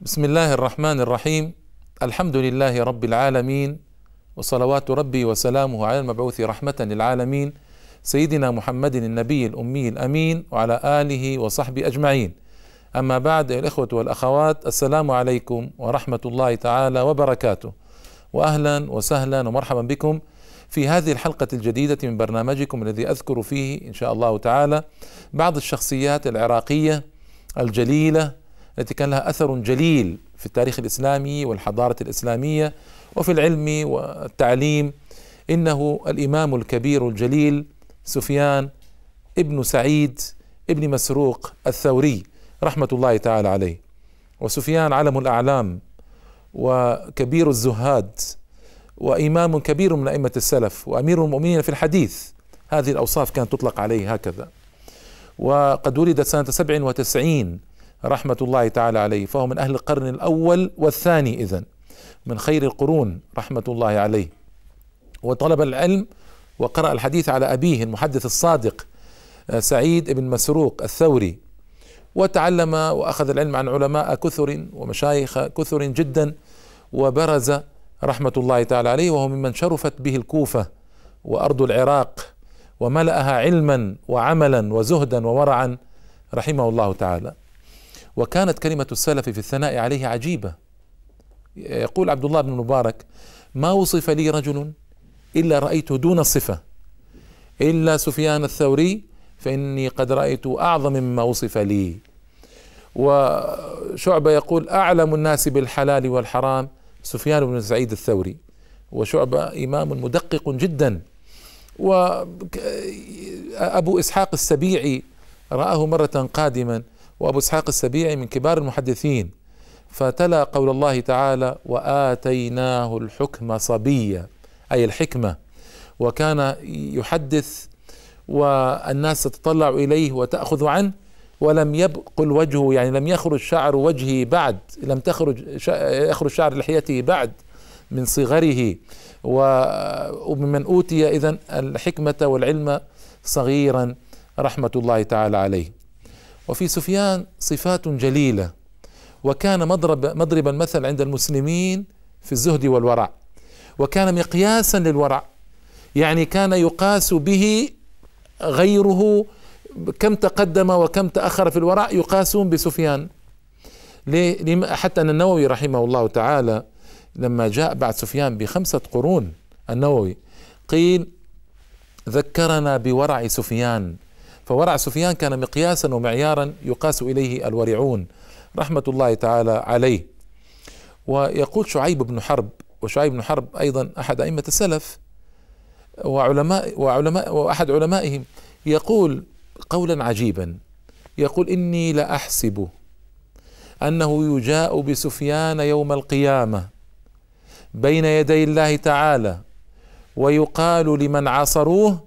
بسم الله الرحمن الرحيم الحمد لله رب العالمين وصلوات ربي وسلامه على المبعوث رحمة للعالمين سيدنا محمد النبي الأمي الأمين وعلى آله وصحبه أجمعين أما بعد الإخوة والأخوات السلام عليكم ورحمة الله تعالى وبركاته وأهلا وسهلا ومرحبا بكم في هذه الحلقة الجديدة من برنامجكم الذي أذكر فيه إن شاء الله تعالى بعض الشخصيات العراقية الجليلة التي كان لها أثر جليل في التاريخ الإسلامي والحضارة الإسلامية وفي العلم والتعليم. إنه الإمام الكبير الجليل سفيان ابن سعيد ابن مسروق الثوري رحمة الله تعالى عليه. وسفيان علم الأعلام وكبير الزهاد وإمام كبير من أئمة السلف وأمير المؤمنين في الحديث. هذه الأوصاف كانت تطلق عليه هكذا. وقد ولد سنة سبع وتسعين رحمة الله تعالى عليه فهو من أهل القرن الأول والثاني إذن من خير القرون رحمة الله عليه. وطلب العلم وقرأ الحديث على أبيه المحدث الصادق سعيد بن مسروق الثوري وتعلم وأخذ العلم عن علماء كثر ومشايخ كثر جدا وبرز رحمة الله تعالى عليه وهو ممن شرفت به الكوفة وأرض العراق وملأها علما وعملا وزهدا وورعا رحمه الله تعالى. وكانت كلمة السلف في الثناء عليه عجيبة. يقول عبد الله بن مبارك ما وصف لي رجل إلا رأيته دون الصفة إلا سفيان الثوري فإني قد رأيت أعظم مما وصف لي. وشعبة يقول أعلم الناس بالحلال والحرام. سفيان بن سعيد الثوري. وشعبة إمام مدقق جدا. وأبو إسحاق السبيعي رآه مرة قادما. وأبو إسحاق السبيعي من كبار المحدثين فتلا قول الله تعالى وآتيناه الحكم صبيا أي الحكمة. وكان يحدث والناس تتطلع إليه وتأخذ عنه ولم يبقل وجهه يعني لم يخرج شعر وجهه بعد لم تخرج يخرج شعر لحيته بعد من صغره. وممن أوتي إذا الحكمة والعلم صغيرا رحمة الله تعالى عليه. وفي سفيان صفات جليلة وكان مضرب مضرب المثل عند المسلمين في الزهد والورع وكان مقياسا للورع يعني كان يقاس به غيره كم تقدم وكم تأخر في الورع يقاسون بسفيان ليه؟ حتى أن النووي رحمه الله تعالى لما جاء بعد سفيان بخمسة قرون النووي قيل ذكرنا بورع سفيان فورع سفيان كان مقياسا ومعيارا يقاس إليه الورعون رحمة الله تعالى عليه. ويقول شعيب بن حرب وشعيب بن حرب أيضا أحد أئمة السلف وعلماء وعلماء وأحد علمائهم يقول قولا عجيبا يقول إني لأحسب أنه يجاء بسفيان يوم القيامة بين يدي الله تعالى ويقال لمن عاصروه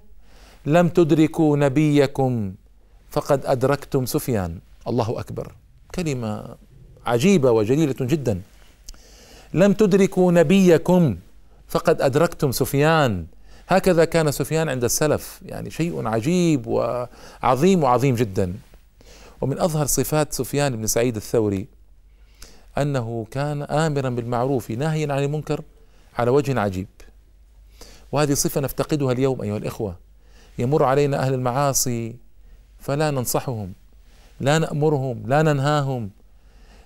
لم تدركوا نبيكم فقد أدركتم سفيان. الله أكبر. كلمة عجيبة وجليلة جدا. لم تدركوا نبيكم فقد أدركتم سفيان. هكذا كان سفيان عند السلف. يعني شيء عجيب وعظيم وعظيم جدا. ومن أظهر صفات سفيان بن سعيد الثوري أنه كان آمرا بالمعروف ناهيا عن المنكر على وجه عجيب. وهذه صفة نفتقدها اليوم أيها الإخوة. يمر علينا أهل المعاصي فلا ننصحهم لا نأمرهم لا ننهاهم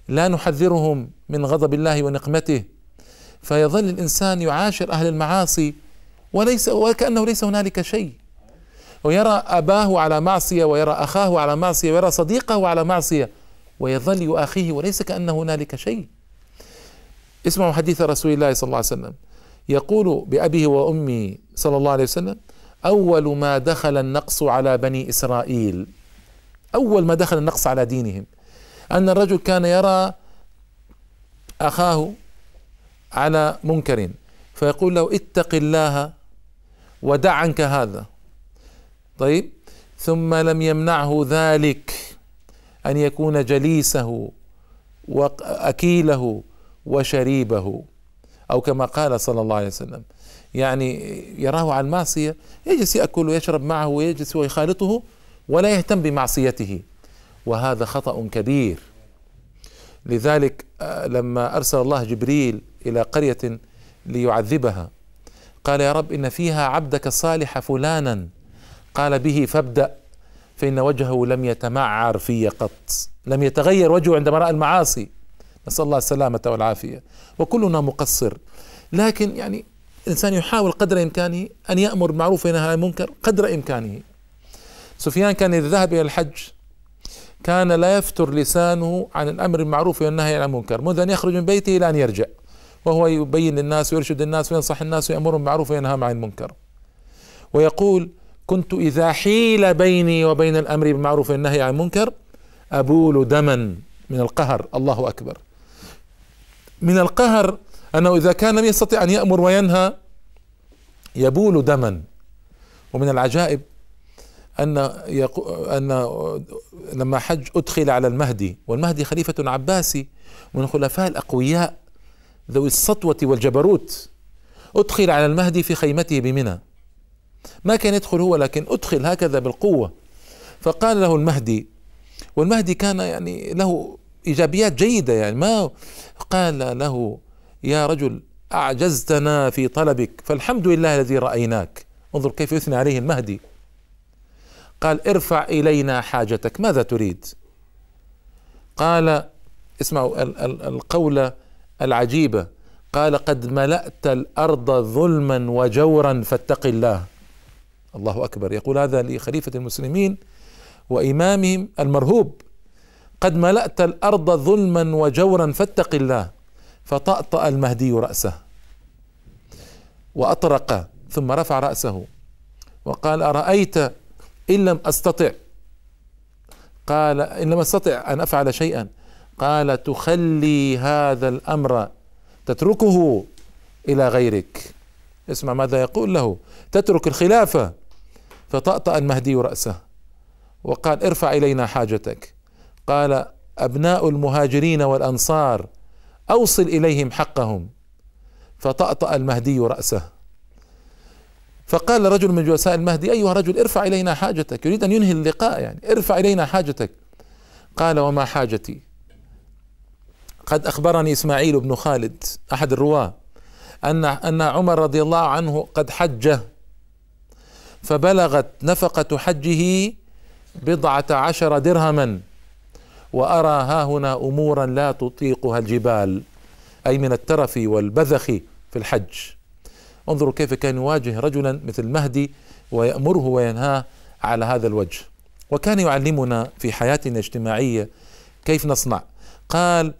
لا نحذرهم من غضب الله ونقمته. فيظل الإنسان يعاشر أهل المعاصي وليس وكأنه ليس هنالك شيء. ويرى أباه على معصية ويرى أخاه على معصية ويرى صديقه على معصية ويظل يؤاخيه وليس كأنه هنالك شيء. اسمعوا حديث رسول الله صلى الله عليه وسلم. يقول بأبيه وأمي صلى الله عليه وسلم أول ما دخل النقص على بني إسرائيل أول ما دخل النقص على دينهم أن الرجل كان يرى أخاه على منكر فيقول له اتق الله ودع عنك هذا. طيب ثم لم يمنعه ذلك أن يكون جليسه وأكيله وشريبه أو كما قال صلى الله عليه وسلم. يعني يراه على المعصية يجلس يأكل ويشرب معه ويجلس ويخالطه ولا يهتم بمعصيته. وهذا خطأ كبير. لذلك آه، لما أرسل الله جبريل إلى قرية ليعذبها قال يا رب إن فيها عبدك الصالح فلانا. قال به فابدأ فإن وجهه لم يتمعر في قط لم يتغير وجهه عندما راى المعاصي. نسأل الله السلامة والعافية. وكلنا مقصر. لكن يعني الإنسان يحاول قدر إمكانه أن يأمر بالمعروف وينهى عن المنكر قدر إمكانه. سفيان كان إذا ذهب إلى الحج كان لا يفتر لسانه عن الأمر بالمعروف والنهي عن المنكر منذ أن يخرج من بيته إلى أن يرجع وهو يبين للناس ويرشد الناس وينصح الناس ويامرهم بالمعروف وينهاهم عن المنكر. ويقول كنت إذا حيل بيني وبين الأمر بالمعروف والنهي عن المنكر أبول دما من القهر. الله أكبر. من القهر أنه إذا كان لم يستطع أن يأمر وينهى يبول دما. ومن العجائب أن أن لما حج أدخل على المهدي والمهدي خليفة عباسي من الخلفاء الأقوياء ذوي السطوة والجبروت. أدخل على المهدي في خيمته بمنى. ما كان يدخل هو لكن أدخل هكذا بالقوة. فقال له المهدي والمهدي كان يعني له إيجابيات جيدة يعني ما قال له يا رجل أعجزتنا في طلبك فالحمد لله الذي رأيناك. انظر كيف يثني عليه المهدي. قال ارفع إلينا حاجتك ماذا تريد؟ قال اسمعوا القولة العجيبة قال قد ملأت الأرض ظلما وجورا فاتق الله. الله أكبر. يقول هذا لخليفة المسلمين وإمامهم المرهوب. قد ملأت الأرض ظلما وجورا فاتق الله. فطأطأ المهدي رأسه وأطرق ثم رفع رأسه وقال أرأيت إن لم أستطع؟ قال إن لم أستطع أن أفعل شيئا. قال تخلي هذا الأمر تتركه إلى غيرك. اسمع ماذا يقول له. تترك الخلافة. فطأطأ المهدي رأسه وقال ارفع إلينا حاجتك. قال أبناء المهاجرين والأنصار أوصل إليهم حقهم. فطأطأ المهدي رأسه. فقال رجل من جلساء المهدي أيها الرجل ارفع إلينا حاجتك. يريد أن ينهي اللقاء يعني. ارفع إلينا حاجتك. قال وما حاجتي؟ قد أخبرني إسماعيل بن خالد أحد الرواة أن أن عمر رضي الله عنه قد حج فبلغت نفقة حجه بضعة عشر درهما. وأرى ها هنا أمورا لا تطيقها الجبال أي من الترف والبذخ في الحج. انظروا كيف كان يواجه رجلا مثل مهدي ويأمره وينهاه على هذا الوجه. وكان يعلمنا في حياتنا الاجتماعية كيف نصنع. قال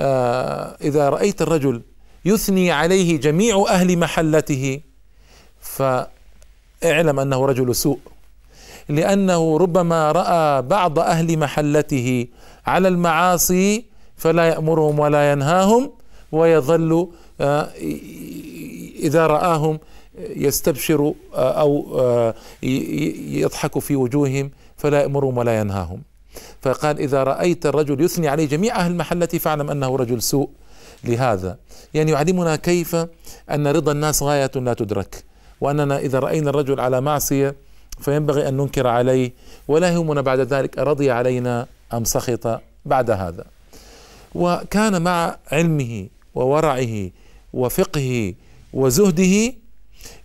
آه إذا رأيت الرجل يثني عليه جميع أهل محلته فاعلم أنه رجل سوء. لأنه ربما رأى بعض أهل محلته على المعاصي فلا يأمرهم ولا ينهاهم ويظل آه، إذا رآهم يستبشر آه، أو آه، يضحك في وجوههم فلا يأمرهم ولا ينهاهم. فقال إذا رأيت الرجل يثني عليه جميع أهل المحلة فاعلم أنه رجل سوء لهذا. يعني يعلمنا كيف أن رضا الناس غاية لا تدرك وأننا إذا رأينا الرجل على معصية فينبغي أن ننكر عليه ولا يهمنا بعد ذلك أرضي علينا أم سخط بعد هذا. وكان مع علمه وورعه وفقهه وزهده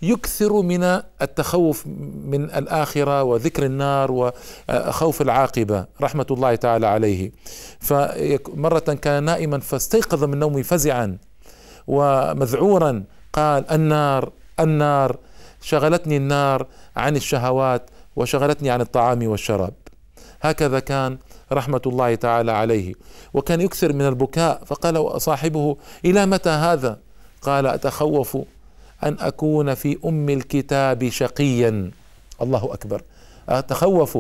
يكثر من التخوف من الآخرة وذكر النار وخوف العاقبة رحمة الله تعالى عليه. فمرة كان نائما فاستيقظ من نومه فزعا ومذعورا قال النار النار شغلتني النار عن الشهوات وشغلتني عن الطعام والشراب. هكذا كان رحمة الله تعالى عليه. وكان يكثر من البكاء فقال صاحبه إلى متى هذا؟ قال أتخوف أن أكون في أم الكتاب شقيا. الله أكبر. أتخوف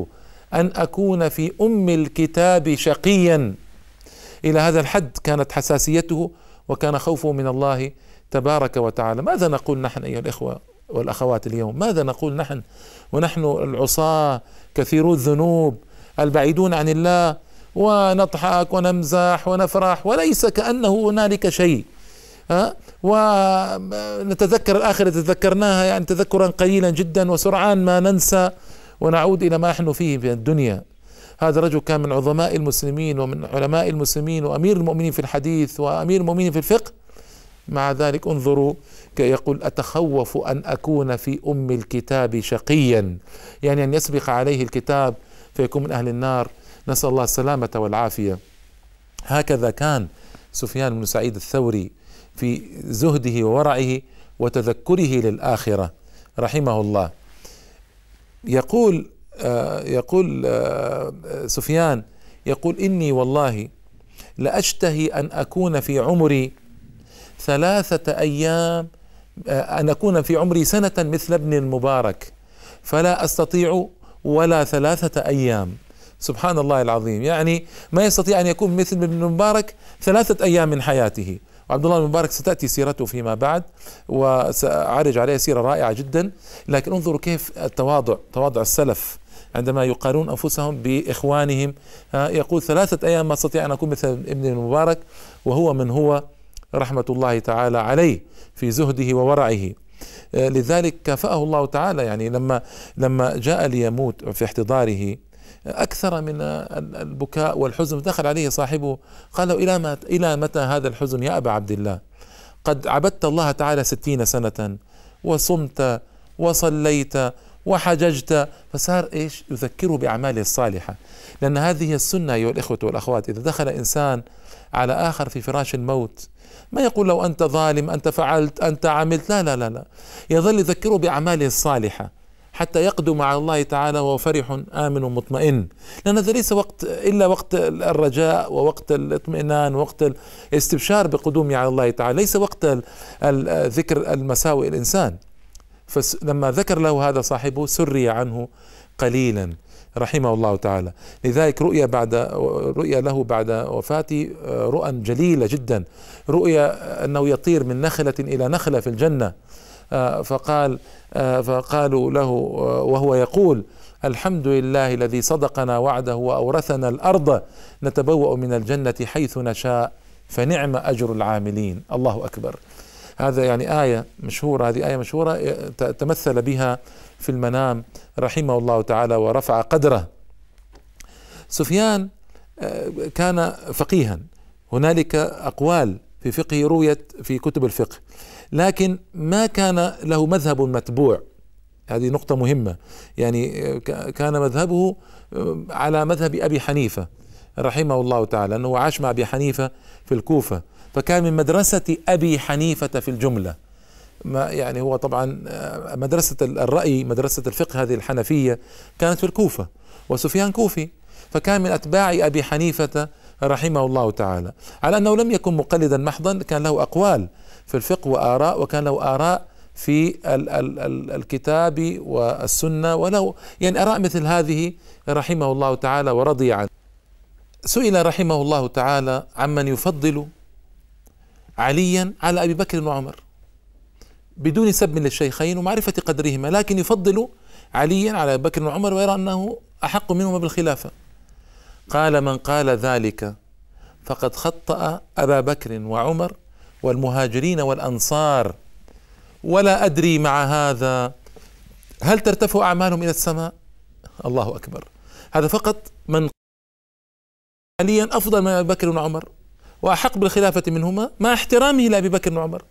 أن أكون في أم الكتاب شقيا. إلى هذا الحد كانت حساسيته وكان خوفه من الله تبارك وتعالى. ماذا نقول نحن أيها الإخوة؟ والأخوات اليوم. ماذا نقول نحن؟ ونحن العصاة كثيرو الذنوب البعيدون عن الله ونضحك ونمزح ونفرح وليس كأنه هنالك شيء. ها ونتذكر الآخرة تذكرناها يعني تذكرا قليلا جدا وسرعان ما ننسى ونعود إلى ما نحن فيه في الدنيا. هذا الرجل كان من عظماء المسلمين ومن علماء المسلمين وأمير المؤمنين في الحديث وأمير المؤمنين في الفقه. مع ذلك انظروا يقول أتخوف أن أكون في أم الكتاب شقيا. يعني أن يسبق عليه الكتاب فيكون من أهل النار. نسأل الله السلامة والعافية. هكذا كان سفيان بن سعيد الثوري في زهده وورعه وتذكره للآخرة. رحمه الله. يقول آه يقول آه سفيان يقول إني والله لأشتهي أن أكون في عمري ثلاثة أيام آه، أن أكون في عمري سنة مثل ابن المبارك فلا أستطيع ولا ثلاثة أيام. سبحان الله العظيم. يعني ما يستطيع أن يكون مثل ابن المبارك ثلاثة أيام من حياته. وعبد الله بن مبارك ستأتي سيرته فيما بعد وسأعرج عليه سيرة رائعة جدا. لكن انظروا كيف التواضع تواضع السلف عندما يقارنون أنفسهم بإخوانهم. يقول ثلاثة أيام ما أستطيع أن أكون مثل ابن المبارك وهو من هو رحمة الله تعالى عليه في زهده وورعه. لذلك كافأه الله تعالى يعني لما لما جاء ليموت في احتضاره أكثر من البكاء والحزن دخل عليه صاحبه. قال له إلى, ما إلى متى هذا الحزن يا أبا عبد الله؟ قد عبدت الله تعالى ستين سنة وصمت وصليت وحججت. فصار إيش؟ يذكره بأعماله الصالحة. لأن هذه السنة أيها الإخوة والأخوات إذا دخل إنسان على آخر في فراش الموت ما يقول لو أنت ظالم أنت فعلت أنت عملت لا لا لا لا. يظل يذكره بأعماله الصالحة حتى يقدم على الله تعالى وهو فرح آمن مطمئن لأن هذا ليس وقت إلا وقت الرجاء ووقت الاطمئنان ووقت الاستبشار بقدومه على الله تعالى. ليس وقت ذكر المساوئ الإنسان. فلما ذكر له هذا صاحبه سري عنه قليلا رحمه الله تعالى. لذلك رؤيا بعد رؤيا له بعد وفاته رؤى جليلة جدا. رؤيا أنه يطير من نخلة إلى نخلة في الجنة آه، فقال آه، فقالوا له آه، وهو يقول الحمد لله الذي صدقنا وعده وأورثنا الأرض نتبوأ من الجنة حيث نشاء فنعم أجر العاملين. الله أكبر. هذا يعني آية مشهورة هذه آية مشهورة تمثل بها في المنام رحمه الله تعالى ورفع قدره. سفيان كان فقيها. هنالك أقوال في فقهه رويت في كتب الفقه. لكن ما كان له مذهب متبوع. هذه نقطة مهمة. يعني كان مذهبه على مذهب أبي حنيفة. رحمه الله تعالى أنه عاش مع أبي حنيفة في الكوفة فكان من مدرسة أبي حنيفة في الجملة. ما يعني هو طبعا مدرسة الرأي مدرسة الفقه هذه الحنفية كانت في الكوفة وسفيان كوفي فكان من أتباع أبي حنيفة رحمه الله تعالى. على أنه لم يكن مقلدا محضا كان له أقوال في الفقه وآراء وكان له آراء في ال ال ال الكتاب والسنة وله يعني آراء مثل هذه رحمه الله تعالى ورضي عنه. سئل رحمه الله تعالى عمن يفضل عليا على أبي بكر وعمر بدون سب للشيخين ومعرفة قدرهما لكن يفضل عليا على أبي بكر وعمر ويرى أنه أحق منهما بالخلافة. قال من قال ذلك فقد خطأ أبا بكر وعمر والمهاجرين والأنصار ولا أدري مع هذا هل ترتفع أعمالهم إلى السماء؟ الله أكبر. هذا فقط من حاليا أفضل من أبي بكر وعمر وأحق بالخلافة منهما مع احترامه لأبي بكر وعمر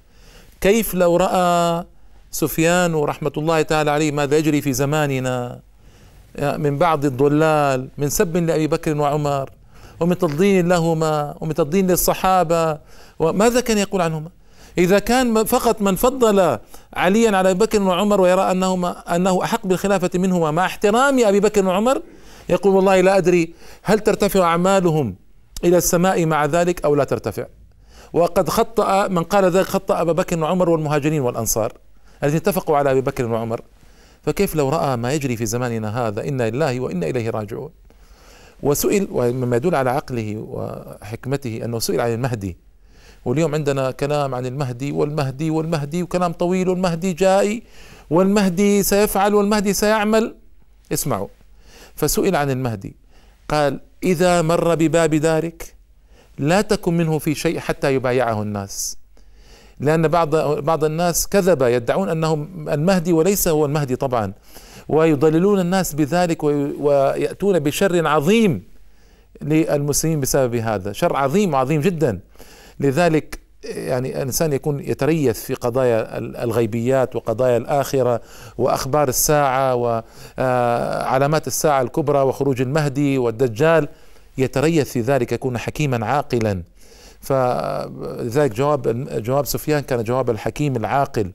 كيف لو رأى سفيان رحمة الله تعالى عليه ماذا يجري في زماننا؟ من بعض الضلال من سب لأبي بكر وعمر ومن تضليل لهما ومن تضليل للصحابة وماذا كان يقول عنهما؟ إذا كان فقط من فضل عليا على أبي بكر وعمر ويرى أنهما أنه أحق بالخلافة منهما مع احترام أبي بكر وعمر يقول والله لا أدري هل ترتفع أعمالهم إلى السماء مع ذلك أو لا ترتفع. وقد خطأ من قال ذلك خطأ أبا بكر وعمر والمهاجرين والأنصار الذين اتفقوا على أبي بكر وعمر. فكيف لو رأى ما يجري في زماننا هذا؟ إنا لله وإنا إليه راجعون. وسئل ومما يدل على عقله وحكمته أنه سئل عن المهدي. واليوم عندنا كلام عن المهدي والمهدي والمهدي وكلام طويل والمهدي جاي والمهدي سيفعل والمهدي سيعمل. اسمعوا. فسئل عن المهدي. قال إذا مر بباب دارك لا تكن منه في شيء حتى يبايعه الناس. لأن بعض بعض الناس كذب يدعون أنه المهدي وليس هو المهدي طبعا. ويضللون الناس بذلك ويأتون بشر عظيم للمسلمين بسبب هذا. شر عظيم وعظيم جدا. لذلك يعني الإنسان يكون يتريث في قضايا الغيبيات وقضايا الآخرة وأخبار الساعة وعلامات الساعة الكبرى وخروج المهدي والدجال. يتريث في ذلك يكون حكيما عاقلا. فلذلك جواب جواب سفيان كان جواب الحكيم العاقل.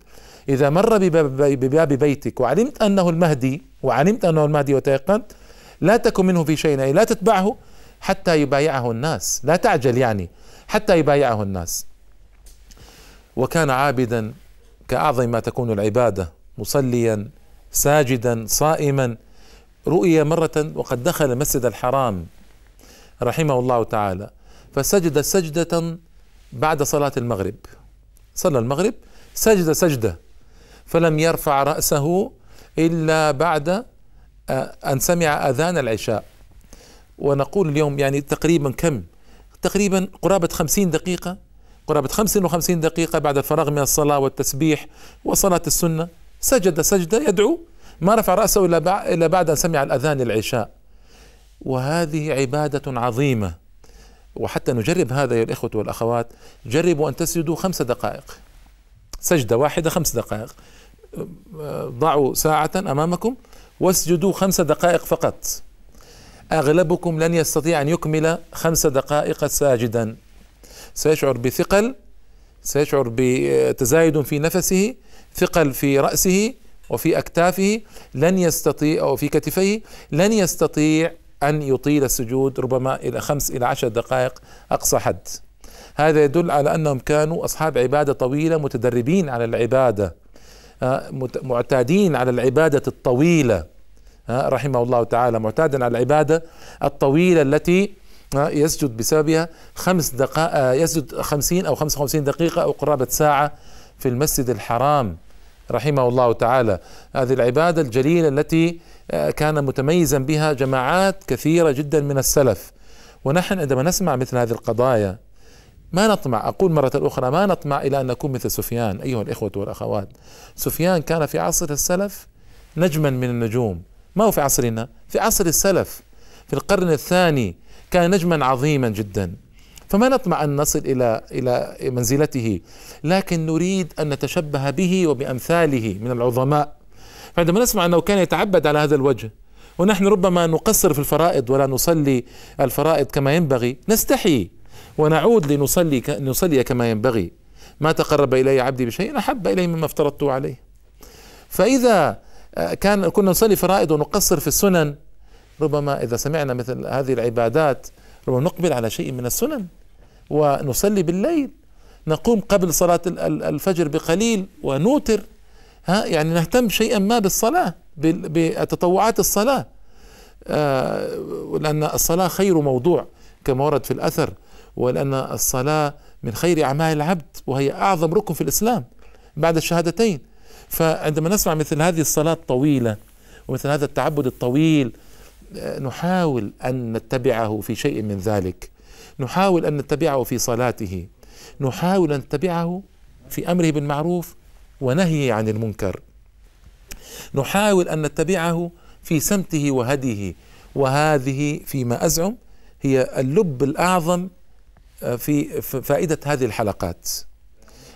إذا مر بباب بيتك وعلمت أنه المهدي وعلمت أنه المهدي وتيقنت لا تكن منه في شيء لا تتبعه حتى يبايعه الناس. لا تعجل يعني. حتى يبايعه الناس. وكان عابدا كأعظم ما تكون العبادة مصليا ساجدا صائما. رؤي مرة وقد دخل المسجد الحرام رحمه الله تعالى فسجد سجدة بعد صلاة المغرب. صلى المغرب سجد سجدة فلم يرفع رأسه إلا بعد آه، أن سمع أذان العشاء. ونقول اليوم يعني تقريبا كم؟ تقريبا قرابة خمسين دقيقة قرابة خمسين وخمسين دقيقة بعد الفراغ من الصلاة والتسبيح وصلاة السنة. سجد سجدة يدعو. ما رفع رأسه إلا بعد أن سمع الأذان العشاء. وهذه عبادة عظيمة. وحتى نجرب هذا يا الإخوة والأخوات جربوا أن تسجدوا خمس دقائق. سجدة واحدة خمس دقائق. ضعوا ساعة أمامكم واسجدوا خمس دقائق فقط. أغلبكم لن يستطيع أن يكمل خمس دقائق ساجدا. سيشعر بثقل سيشعر بتزايد في نفسه ثقل في رأسه وفي أكتافه لن يستطيع أو في كتفيه لن يستطيع أن يطيل السجود ربما إلى خمس إلى عشر دقائق أقصى حد. هذا يدل على أنهم كانوا أصحاب عبادة طويلة متدربين على العبادة آه، معتادين على العبادة الطويلة. رحمه الله تعالى معتادا على العبادة الطويلة التي آه، يسجد بسببها خمس دقائق يسجد خمسين أو خمسة وخمسين دقيقة أو قرابة ساعة في المسجد الحرام. رحمه الله تعالى. هذه العبادة الجليلة التي كان متميزا بها جماعات كثيرة جدا من السلف. ونحن عندما نسمع مثل هذه القضايا ما نطمع أقول مرة أخرى ما نطمع إلى أن نكون مثل سفيان أيها الإخوة والأخوات. سفيان كان في عصر السلف نجما من النجوم. ما هو في عصرنا؟ في عصر السلف. في القرن الثاني كان نجما عظيما جدا. فما نطمع أن نصل إلى إلى منزلته لكن نريد أن نتشبه به وبأمثاله من العظماء. فعندما نسمع أنه كان يتعبد على هذا الوجه ونحن ربما نقصر في الفرائض ولا نصلي الفرائض كما ينبغي نستحي ونعود لنصلي نصلي كما ينبغي. ما تقرب إلي عبدي بشيء أحب الي مما افترضته عليه. فإذا كان كنا نصلي فرائض ونقصر في السنن. ربما إذا سمعنا مثل هذه العبادات ربما نقبل على شيء من السنن ونصلي بالليل. نقوم قبل صلاة الفجر بقليل ونوتر. ها يعني نهتم شيئا ما بالصلاة بتطوعات الصلاة. آه لأن الصلاة خير موضوع كما ورد في الأثر ولأن الصلاة من خير أعمال العبد وهي أعظم ركن في الإسلام. بعد الشهادتين فعندما نسمع مثل هذه الصلاة الطويلة ومثل هذا التعبد الطويل نحاول أن نتبعه في شيء من ذلك. نحاول أن نتبعه في صلاته. نحاول أن نتبعه في أمره بالمعروف ونهيه عن المنكر. نحاول أن نتبعه في سمته وهديه. وهذه فيما أزعم هي اللب الأعظم في فائدة هذه الحلقات.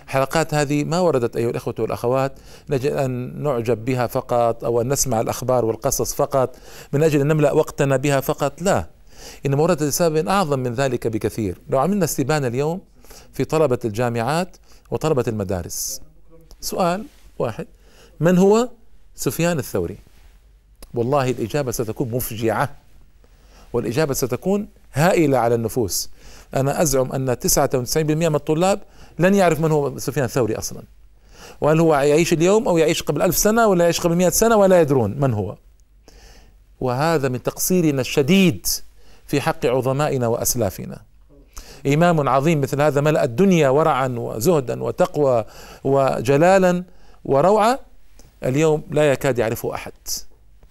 الحلقات هذه ما وردت أيها الأخوة والأخوات نجد أن نعجب بها فقط أو أن نسمع الأخبار والقصص فقط من أجل أن نملأ وقتنا بها فقط؟ لا. إنما وردت لسبب أعظم من ذلك بكثير. لو عملنا استبانة اليوم في طلبة الجامعات وطلبة المدارس. سؤال واحد. من هو؟ سفيان الثوري. والله الإجابة ستكون مفجعة. والإجابة ستكون هائلة على النفوس. أنا أزعم أن 99% من الطلاب لن يعرف من هو سفيان الثوري أصلا. وهل هو يعيش اليوم أو يعيش قبل ألف سنة ولا يعيش قبل مئة سنة ولا يدرون من هو. وهذا من تقصيرنا الشديد في حق عظمائنا وأسلافنا. إمام عظيم مثل هذا ملأ الدنيا ورعا وزهدا وتقوى وجلالا وروعة. اليوم لا يكاد يعرفه أحد.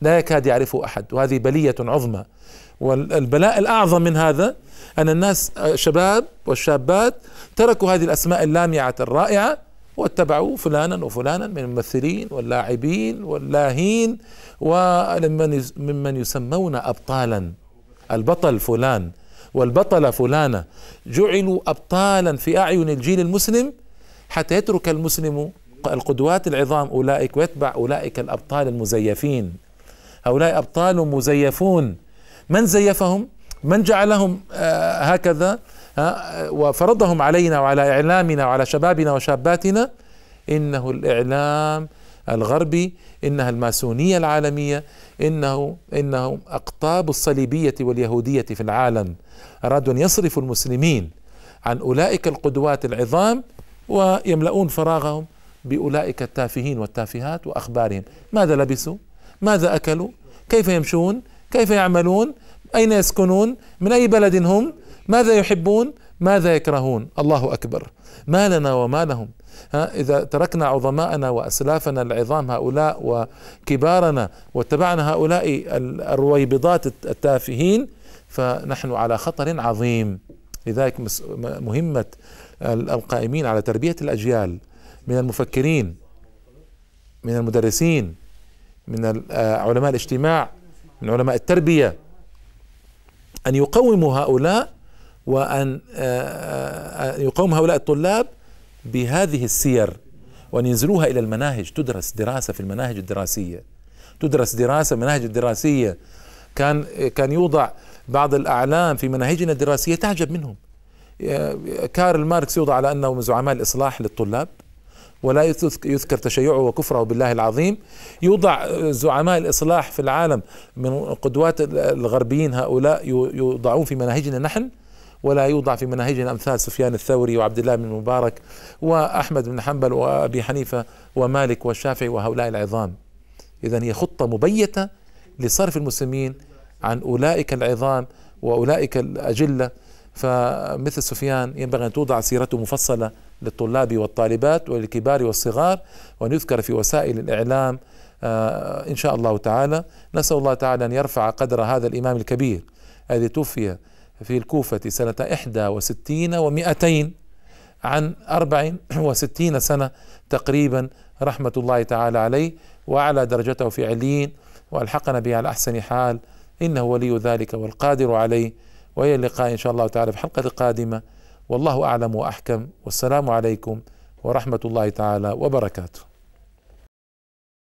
لا يكاد يعرفه أحد. وهذه بلية عظمى. والبلاء الأعظم من هذا أن الناس شباب والشابات تركوا هذه الأسماء اللامعة الرائعة واتبعوا فلانا وفلانا من الممثلين واللاعبين واللاهين وممن ممن يسمون ابطالا. البطل فلان والبطلة فلانة. جعلوا أبطالا في أعين الجيل المسلم حتى يترك المسلم القدوات العظام. أولئك ويتبع أولئك الأبطال المزيفين. هؤلاء أبطال مزيفون. من زيفهم؟ من جعلهم آه، هكذا وفرضهم علينا وعلى إعلامنا وعلى شبابنا وشاباتنا إنه الإعلام الغربي إنها الماسونية العالمية إنه إنه أقطاب الصليبية واليهودية في العالم. أرادوا أن يصرفوا المسلمين عن أولئك القدوات العظام ويملؤون فراغهم بأولئك التافهين والتافهات وأخبارهم. ماذا لبسوا؟ ماذا أكلوا؟ كيف يمشون؟ كيف يعملون؟ أين يسكنون؟ من أي بلد هم؟ ماذا يحبون؟ ماذا يكرهون؟ الله أكبر. ما لنا وما لهم. ها إذا تركنا عظماءنا وأسلافنا العظام هؤلاء وكبارنا واتبعنا هؤلاء الرويبضات التافهين فنحن على خطر عظيم. لذلك مهمة القائمين على تربية الأجيال من المفكرين من المدرسين من علماء الاجتماع من علماء التربية أن يقوموا هؤلاء وأن يقوم هؤلاء الطلاب بهذه السير وأن ينزلوها إلى المناهج. تدرس دراسة في المناهج الدراسية. تدرس دراسة المناهج الدراسية. كان كان يوضع بعض الأعلام في مناهجنا الدراسية تعجب منهم. كارل ماركس يوضع على أنه من زعماء الإصلاح للطلاب. ولا يذكر تشيعه وكفره بالله العظيم. يوضع زعماء الإصلاح في العالم من قدوات الغربيين هؤلاء يوضعون في مناهجنا نحن ولا يوضع في مناهجنا أمثال سفيان الثوري وعبد الله بن المبارك وأحمد بن حنبل وأبي حنيفة ومالك والشافعي وهؤلاء العظام. اذا هي خطة مبيتة لصرف المسلمين عن أولئك العظام وأولئك الأجلة. فمثل سفيان ينبغي أن توضع سيرته مفصلة للطلاب والطالبات وللكبار والصغار وان يذكر في وسائل الإعلام آه، إن شاء الله تعالى. نسأل الله تعالى أن يرفع قدر هذا الإمام الكبير الذي توفي في الكوفة سنة إحدى وستين ومئتين عن أربع وستين سنة تقريبا رحمة الله تعالى عليه وأعلى درجته في عليين وألحقنا به على أحسن حال. إنه ولي ذلك والقادر عليه. وإلى اللقاء إن شاء الله تعالى في حلقة قادمة والله أعلم وأحكم. والسلام عليكم ورحمة الله تعالى وبركاته.